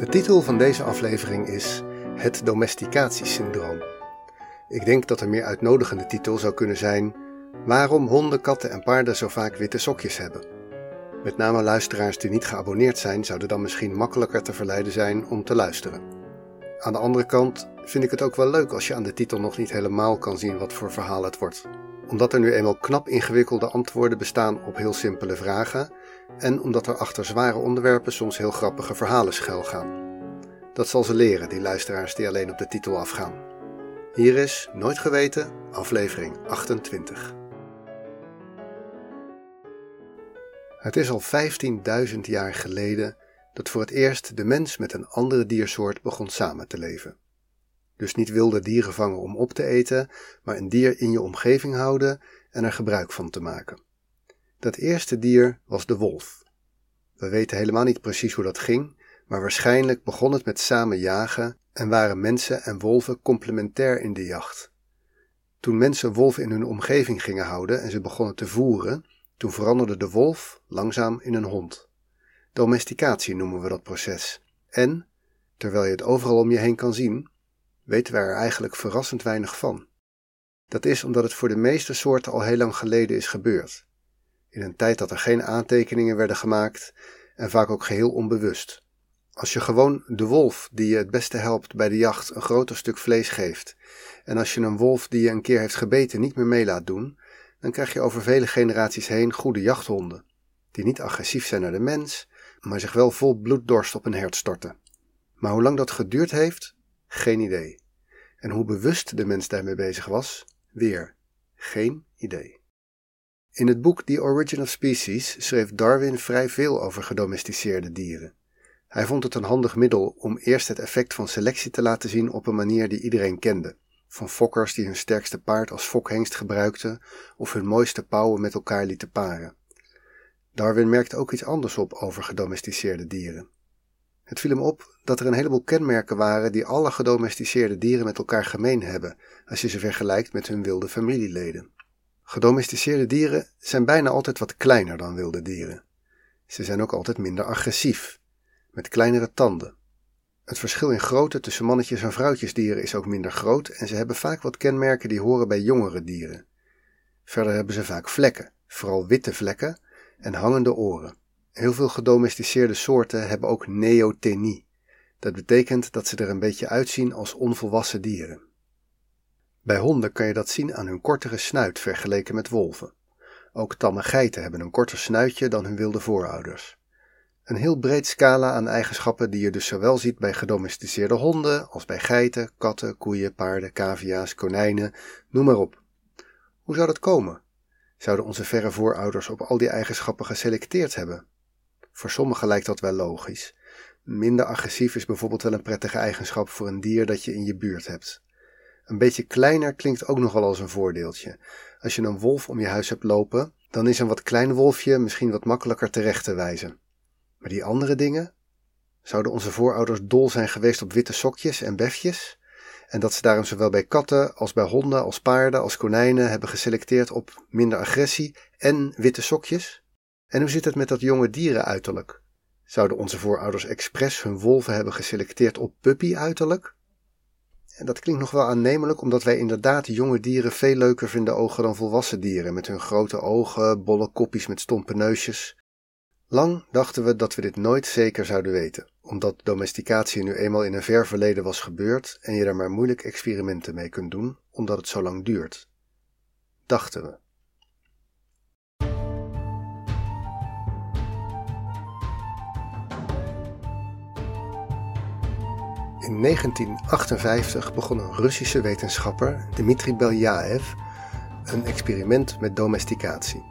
De titel van deze aflevering is Het domesticatiesyndroom. Ik denk dat een meer uitnodigende titel zou kunnen zijn Waarom honden, katten en paarden zo vaak witte sokjes hebben. Met name luisteraars die niet geabonneerd zijn, zouden dan misschien makkelijker te verleiden zijn om te luisteren. Aan de andere kant vind ik het ook wel leuk als je aan de titel nog niet helemaal kan zien wat voor verhaal het wordt. Omdat er nu eenmaal knap ingewikkelde antwoorden bestaan op heel simpele vragen en omdat er achter zware onderwerpen soms heel grappige verhalen schuilgaan. Dat zal ze leren, die luisteraars die alleen op de titel afgaan. Hier is Nooit Geweten, aflevering 28. Het is al 15.000 jaar geleden dat voor het eerst de mens met een andere diersoort begon samen te leven. Dus niet wilde dieren vangen om op te eten, maar een dier in je omgeving houden en er gebruik van te maken. Dat eerste dier was de wolf. We weten helemaal niet precies hoe dat ging, maar waarschijnlijk begon het met samen jagen en waren mensen en wolven complementair in de jacht. Toen mensen wolven in hun omgeving gingen houden en ze begonnen te voeren, toen veranderde de wolf langzaam in een hond. Domesticatie noemen we dat proces. En, terwijl je het overal om je heen kan zien, weten we er eigenlijk verrassend weinig van. Dat is omdat het voor de meeste soorten al heel lang geleden is gebeurd. In een tijd dat er geen aantekeningen werden gemaakt en vaak ook geheel onbewust. Als je gewoon de wolf die je het beste helpt bij de jacht een groter stuk vlees geeft, en als je een wolf die je een keer heeft gebeten niet meer mee laat doen, dan krijg je over vele generaties heen goede jachthonden, die niet agressief zijn naar de mens, maar zich wel vol bloeddorst op een hert storten. Maar hoe lang dat geduurd heeft, geen idee. En hoe bewust de mens daarmee bezig was, weer geen idee. In het boek The Origin of Species schreef Darwin vrij veel over gedomesticeerde dieren. Hij vond het een handig middel om eerst het effect van selectie te laten zien op een manier die iedereen kende. Van fokkers die hun sterkste paard als fokhengst gebruikten of hun mooiste pauwen met elkaar lieten paren. Darwin merkte ook iets anders op over gedomesticeerde dieren. Het viel hem op dat er een heleboel kenmerken waren die alle gedomesticeerde dieren met elkaar gemeen hebben, als je ze vergelijkt met hun wilde familieleden. Gedomesticeerde dieren zijn bijna altijd wat kleiner dan wilde dieren. Ze zijn ook altijd minder agressief met kleinere tanden. Het verschil in grootte tussen mannetjes en vrouwtjesdieren is ook minder groot en ze hebben vaak wat kenmerken die horen bij jongere dieren. Verder hebben ze vaak vlekken, vooral witte vlekken, en hangende oren. Heel veel gedomesticeerde soorten hebben ook neotenie. Dat betekent dat ze er een beetje uitzien als onvolwassen dieren. Bij honden kan je dat zien aan hun kortere snuit vergeleken met wolven. Ook tamme geiten hebben een korter snuitje dan hun wilde voorouders. Een heel breed scala aan eigenschappen die je dus zowel ziet bij gedomesticeerde honden als bij geiten, katten, koeien, paarden, cavia's, konijnen, noem maar op. Hoe zou dat komen? Zouden onze verre voorouders op al die eigenschappen geselecteerd hebben? Voor sommigen lijkt dat wel logisch. Minder agressief is bijvoorbeeld wel een prettige eigenschap voor een dier dat je in je buurt hebt. Een beetje kleiner klinkt ook nogal als een voordeeltje. Als je een wolf om je huis hebt lopen, dan is een wat klein wolfje misschien wat makkelijker terecht te wijzen. Maar die andere dingen? Zouden onze voorouders dol zijn geweest op witte sokjes en befjes? En dat ze daarom zowel bij katten als bij honden, als paarden, als konijnen hebben geselecteerd op minder agressie en witte sokjes? En hoe zit het met dat jonge dierenuiterlijk? Zouden onze voorouders expres hun wolven hebben geselecteerd op puppy-uiterlijk? En dat klinkt nog wel aannemelijk, omdat wij inderdaad jonge dieren veel leuker vinden ogen dan volwassen dieren, met hun grote ogen, bolle kopjes met stompe neusjes. Lang dachten we dat we dit nooit zeker zouden weten, omdat domesticatie nu eenmaal in een ver verleden was gebeurd en je er maar moeilijk experimenten mee kunt doen, omdat het zo lang duurt. Dachten we. In 1958 begon een Russische wetenschapper, Dmitri Belyaev, een experiment met domesticatie.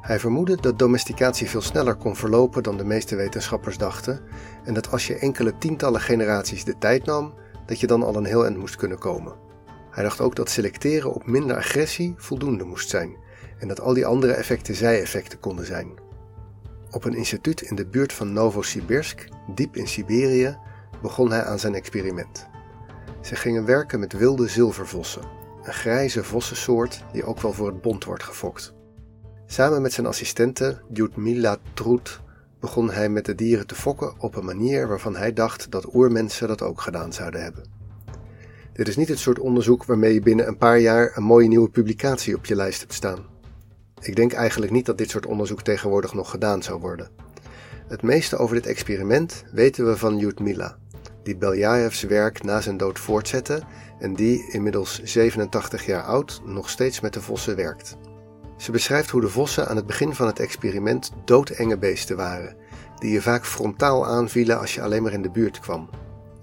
Hij vermoedde dat domesticatie veel sneller kon verlopen dan de meeste wetenschappers dachten en dat als je enkele tientallen generaties de tijd nam, dat je dan al een heel eind moest kunnen komen. Hij dacht ook dat selecteren op minder agressie voldoende moest zijn en dat al die andere effecten zij-effecten konden zijn. Op een instituut in de buurt van Novosibirsk, diep in Siberië, begon hij aan zijn experiment. Ze gingen werken met wilde zilvervossen, een grijze vossensoort die ook wel voor het bont wordt gefokt. Samen met zijn assistente Lyudmila Trut begon hij met de dieren te fokken op een manier waarvan hij dacht dat oermensen dat ook gedaan zouden hebben. Dit is niet het soort onderzoek waarmee je binnen een paar jaar een mooie nieuwe publicatie op je lijst hebt staan. Ik denk eigenlijk niet dat dit soort onderzoek tegenwoordig nog gedaan zou worden. Het meeste over dit experiment weten we van Mila, die Beljaevs werk na zijn dood voortzette en die, inmiddels 87 jaar oud, nog steeds met de vossen werkt. Ze beschrijft hoe de vossen aan het begin van het experiment doodenge beesten waren, die je vaak frontaal aanvielen als je alleen maar in de buurt kwam.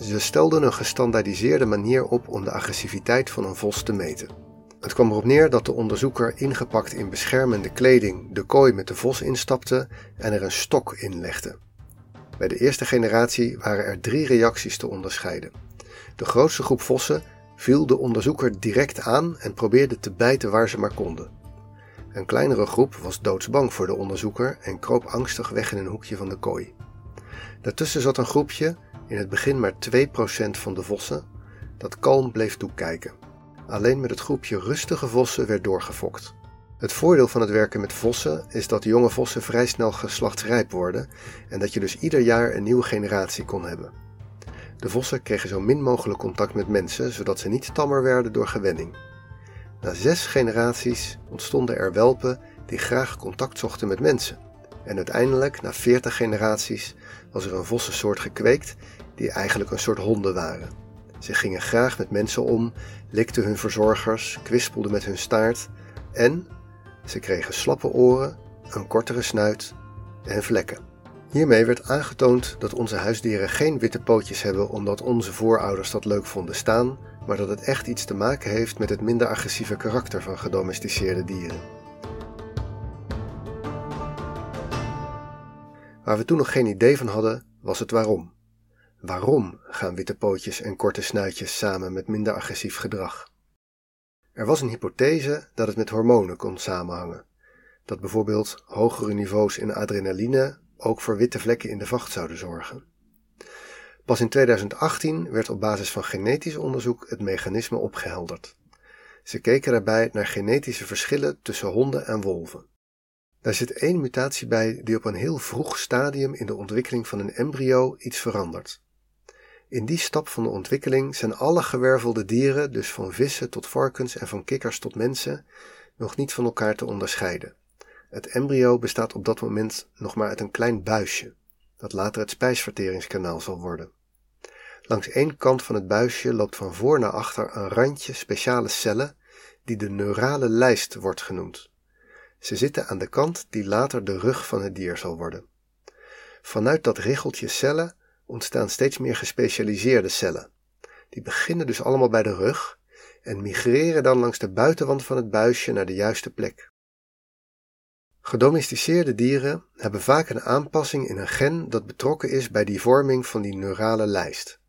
Ze stelden een gestandaardiseerde manier op om de agressiviteit van een vos te meten. Het kwam erop neer dat de onderzoeker ingepakt in beschermende kleding de kooi met de vos instapte en er een stok in legde. Bij de eerste generatie waren er drie reacties te onderscheiden. De grootste groep vossen viel de onderzoeker direct aan en probeerde te bijten waar ze maar konden. Een kleinere groep was doodsbang voor de onderzoeker en kroop angstig weg in een hoekje van de kooi. Daartussen zat een groepje, in het begin maar 2% van de vossen, dat kalm bleef toekijken. Alleen met het groepje rustige vossen werd doorgefokt. Het voordeel van het werken met vossen is dat jonge vossen vrij snel geslachtsrijp worden en dat je dus ieder jaar een nieuwe generatie kon hebben. De vossen kregen zo min mogelijk contact met mensen, zodat ze niet tammer werden door gewenning. Na zes generaties ontstonden er welpen die graag contact zochten met mensen. En uiteindelijk, na veertig generaties, was er een vossensoort gekweekt die eigenlijk een soort honden waren. Ze gingen graag met mensen om, likten hun verzorgers, kwispelden met hun staart en ze kregen slappe oren, een kortere snuit en vlekken. Hiermee werd aangetoond dat onze huisdieren geen witte pootjes hebben omdat onze voorouders dat leuk vonden staan, maar dat het echt iets te maken heeft met het minder agressieve karakter van gedomesticeerde dieren. Waar we toen nog geen idee van hadden, was het waarom. Waarom gaan witte pootjes en korte snuitjes samen met minder agressief gedrag? Er was een hypothese dat het met hormonen kon samenhangen. Dat bijvoorbeeld hogere niveaus in adrenaline ook voor witte vlekken in de vacht zouden zorgen. Pas in 2018 werd op basis van genetisch onderzoek het mechanisme opgehelderd. Ze keken daarbij naar genetische verschillen tussen honden en wolven. Daar zit één mutatie bij die op een heel vroeg stadium in de ontwikkeling van een embryo iets verandert. In die stap van de ontwikkeling zijn alle gewervelde dieren, dus van vissen tot varkens en van kikkers tot mensen, nog niet van elkaar te onderscheiden. Het embryo bestaat op dat moment nog maar uit een klein buisje, dat later het spijsverteringskanaal zal worden. Langs één kant van het buisje loopt van voor naar achter een randje speciale cellen die de neurale lijst wordt genoemd. Ze zitten aan de kant die later de rug van het dier zal worden. Vanuit dat richeltje cellen ontstaan steeds meer gespecialiseerde cellen. Die beginnen dus allemaal bij de rug en migreren dan langs de buitenwand van het buisje naar de juiste plek. Gedomesticeerde dieren hebben vaak een aanpassing in een gen dat betrokken is bij die vorming van die neurale lijst.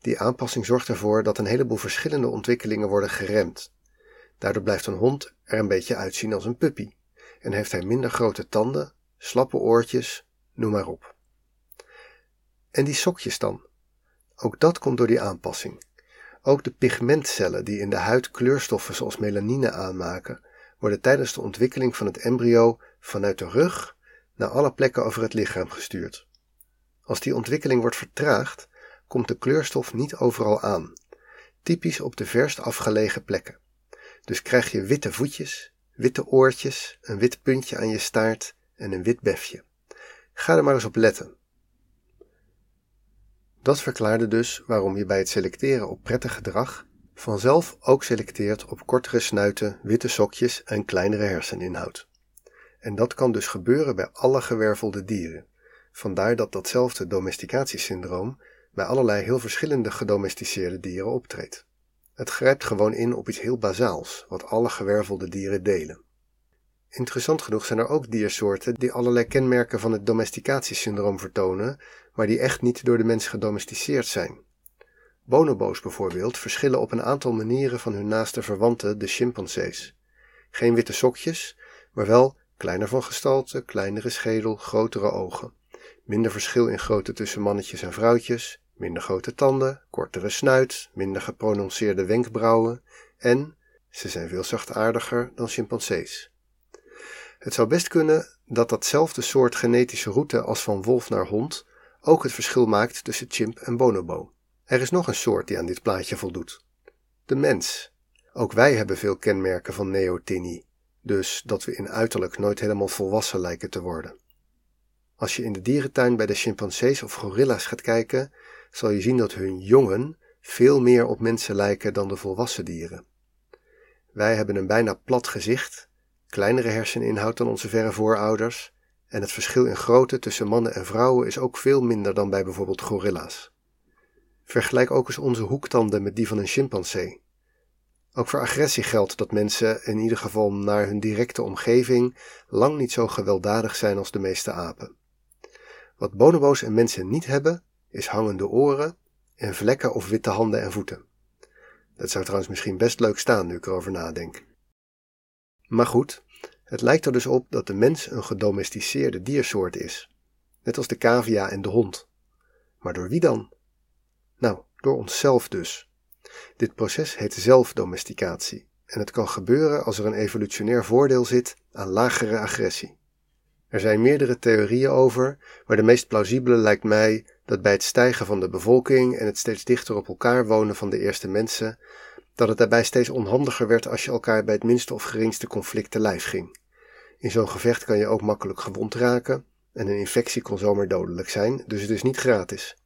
Die aanpassing zorgt ervoor dat een heleboel verschillende ontwikkelingen worden geremd. Daardoor blijft een hond er een beetje uitzien als een puppy en heeft hij minder grote tanden, slappe oortjes, noem maar op. En die sokjes dan? Ook dat komt door die aanpassing. Ook de pigmentcellen die in de huid kleurstoffen zoals melanine aanmaken, worden tijdens de ontwikkeling van het embryo vanuit de rug naar alle plekken over het lichaam gestuurd. Als die ontwikkeling wordt vertraagd, komt de kleurstof niet overal aan, typisch op de verst afgelegen plekken. Dus krijg je witte voetjes, witte oortjes, een wit puntje aan je staart en een wit befje. Ga er maar eens op letten. Dat verklaarde dus waarom je bij het selecteren op prettig gedrag vanzelf ook selecteert op kortere snuiten, witte sokjes en kleinere herseninhoud. En dat kan dus gebeuren bij alle gewervelde dieren. Vandaar dat datzelfde domesticatiesyndroom bij allerlei heel verschillende gedomesticeerde dieren optreedt. Het grijpt gewoon in op iets heel bazaals, wat alle gewervelde dieren delen. Interessant genoeg zijn er ook diersoorten die allerlei kenmerken van het domesticatiesyndroom vertonen, maar die echt niet door de mens gedomesticeerd zijn. Bonobo's bijvoorbeeld verschillen op een aantal manieren van hun naaste verwanten, de chimpansees. Geen witte sokjes, maar wel kleiner van gestalte, kleinere schedel, grotere ogen. Minder verschil in grootte tussen mannetjes en vrouwtjes, minder grote tanden, kortere snuit, minder geprononceerde wenkbrauwen en ze zijn veel zachtaardiger dan chimpansees. Het zou best kunnen dat datzelfde soort genetische route als van wolf naar hond ook het verschil maakt tussen chimp en bonobo. Er is nog een soort die aan dit plaatje voldoet. De mens. Ook wij hebben veel kenmerken van neotinie, dus dat we in uiterlijk nooit helemaal volwassen lijken te worden. Als je in de dierentuin bij de chimpansees of gorilla's gaat kijken, zal je zien dat hun jongen veel meer op mensen lijken dan de volwassen dieren. Wij hebben een bijna plat gezicht, kleinere herseninhoud dan onze verre voorouders, en het verschil in grootte tussen mannen en vrouwen is ook veel minder dan bij bijvoorbeeld gorilla's. Vergelijk ook eens onze hoektanden met die van een chimpansee. Ook voor agressie geldt dat mensen, in ieder geval naar hun directe omgeving, lang niet zo gewelddadig zijn als de meeste apen. Wat bonobo's en mensen niet hebben, is hangende oren en vlekken of witte handen en voeten. Dat zou trouwens misschien best leuk staan nu ik erover nadenk. Maar goed, het lijkt er dus op dat de mens een gedomesticeerde diersoort is, net als de cavia en de hond. Maar door wie dan? Nou, door onszelf dus. Dit proces heet zelfdomesticatie en het kan gebeuren als er een evolutionair voordeel zit aan lagere agressie. Er zijn meerdere theorieën over, maar de meest plausibele lijkt mij dat bij het stijgen van de bevolking en het steeds dichter op elkaar wonen van de eerste mensen, dat het daarbij steeds onhandiger werd als je elkaar bij het minste of geringste conflict te lijf ging. In zo'n gevecht kan je ook makkelijk gewond raken en een infectie kon zomaar dodelijk zijn, dus het is niet gratis.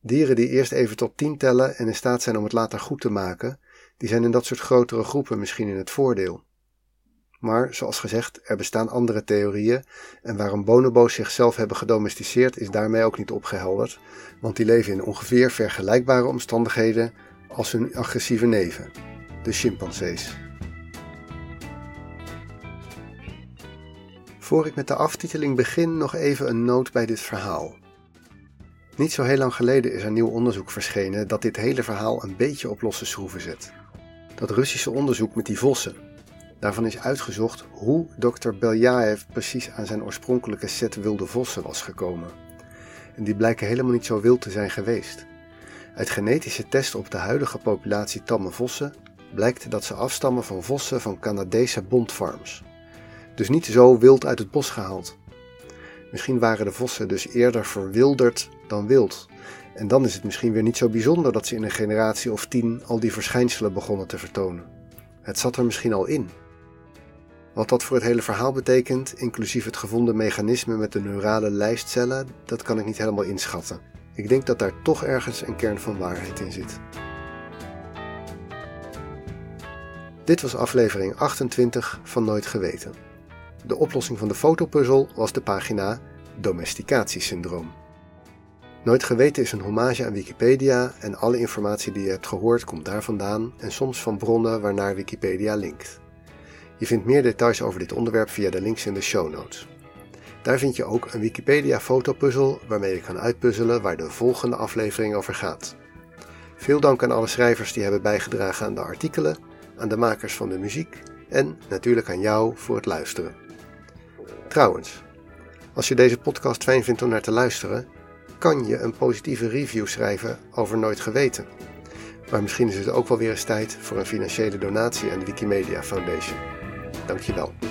Dieren die eerst even tot tien tellen en in staat zijn om het later goed te maken, die zijn in dat soort grotere groepen misschien in het voordeel. Maar, zoals gezegd, er bestaan andere theorieën en waarom bonobo's zichzelf hebben gedomesticeerd is daarmee ook niet opgehelderd, want die leven in ongeveer vergelijkbare omstandigheden als hun agressieve neven, de chimpansees. Voor ik met de aftiteling begin, nog even een noot bij dit verhaal. Niet zo heel lang geleden is er nieuw onderzoek verschenen dat dit hele verhaal een beetje op losse schroeven zet. Dat Russische onderzoek met die vossen. Daarvan is uitgezocht hoe dokter Beljaev precies aan zijn oorspronkelijke set wilde vossen was gekomen. En die blijken helemaal niet zo wild te zijn geweest. Uit genetische testen op de huidige populatie tamme vossen blijkt dat ze afstammen van vossen van Canadese bondfarms. Dus niet zo wild uit het bos gehaald. Misschien waren de vossen dus eerder verwilderd dan wild. En dan is het misschien weer niet zo bijzonder dat ze in een generatie of tien al die verschijnselen begonnen te vertonen. Het zat er misschien al in. Wat dat voor het hele verhaal betekent, inclusief het gevonden mechanisme met de neurale lijstcellen, dat kan ik niet helemaal inschatten. Ik denk dat daar toch ergens een kern van waarheid in zit. Dit was aflevering 28 van Nooit Geweten. De oplossing van de fotopuzzel was de pagina Domesticatiesyndroom. Nooit Geweten is een hommage aan Wikipedia en alle informatie die je hebt gehoord komt daar vandaan en soms van bronnen waarnaar Wikipedia linkt. Je vindt meer details over dit onderwerp via de links in de show notes. Daar vind je ook een Wikipedia fotopuzzel waarmee je kan uitpuzzelen waar de volgende aflevering over gaat. Veel dank aan alle schrijvers die hebben bijgedragen aan de artikelen, aan de makers van de muziek en natuurlijk aan jou voor het luisteren. Trouwens, als je deze podcast fijn vindt om naar te luisteren, kan je een positieve review schrijven over Nooit Geweten. Maar misschien is het ook wel weer eens tijd voor een financiële donatie aan de Wikimedia Foundation. った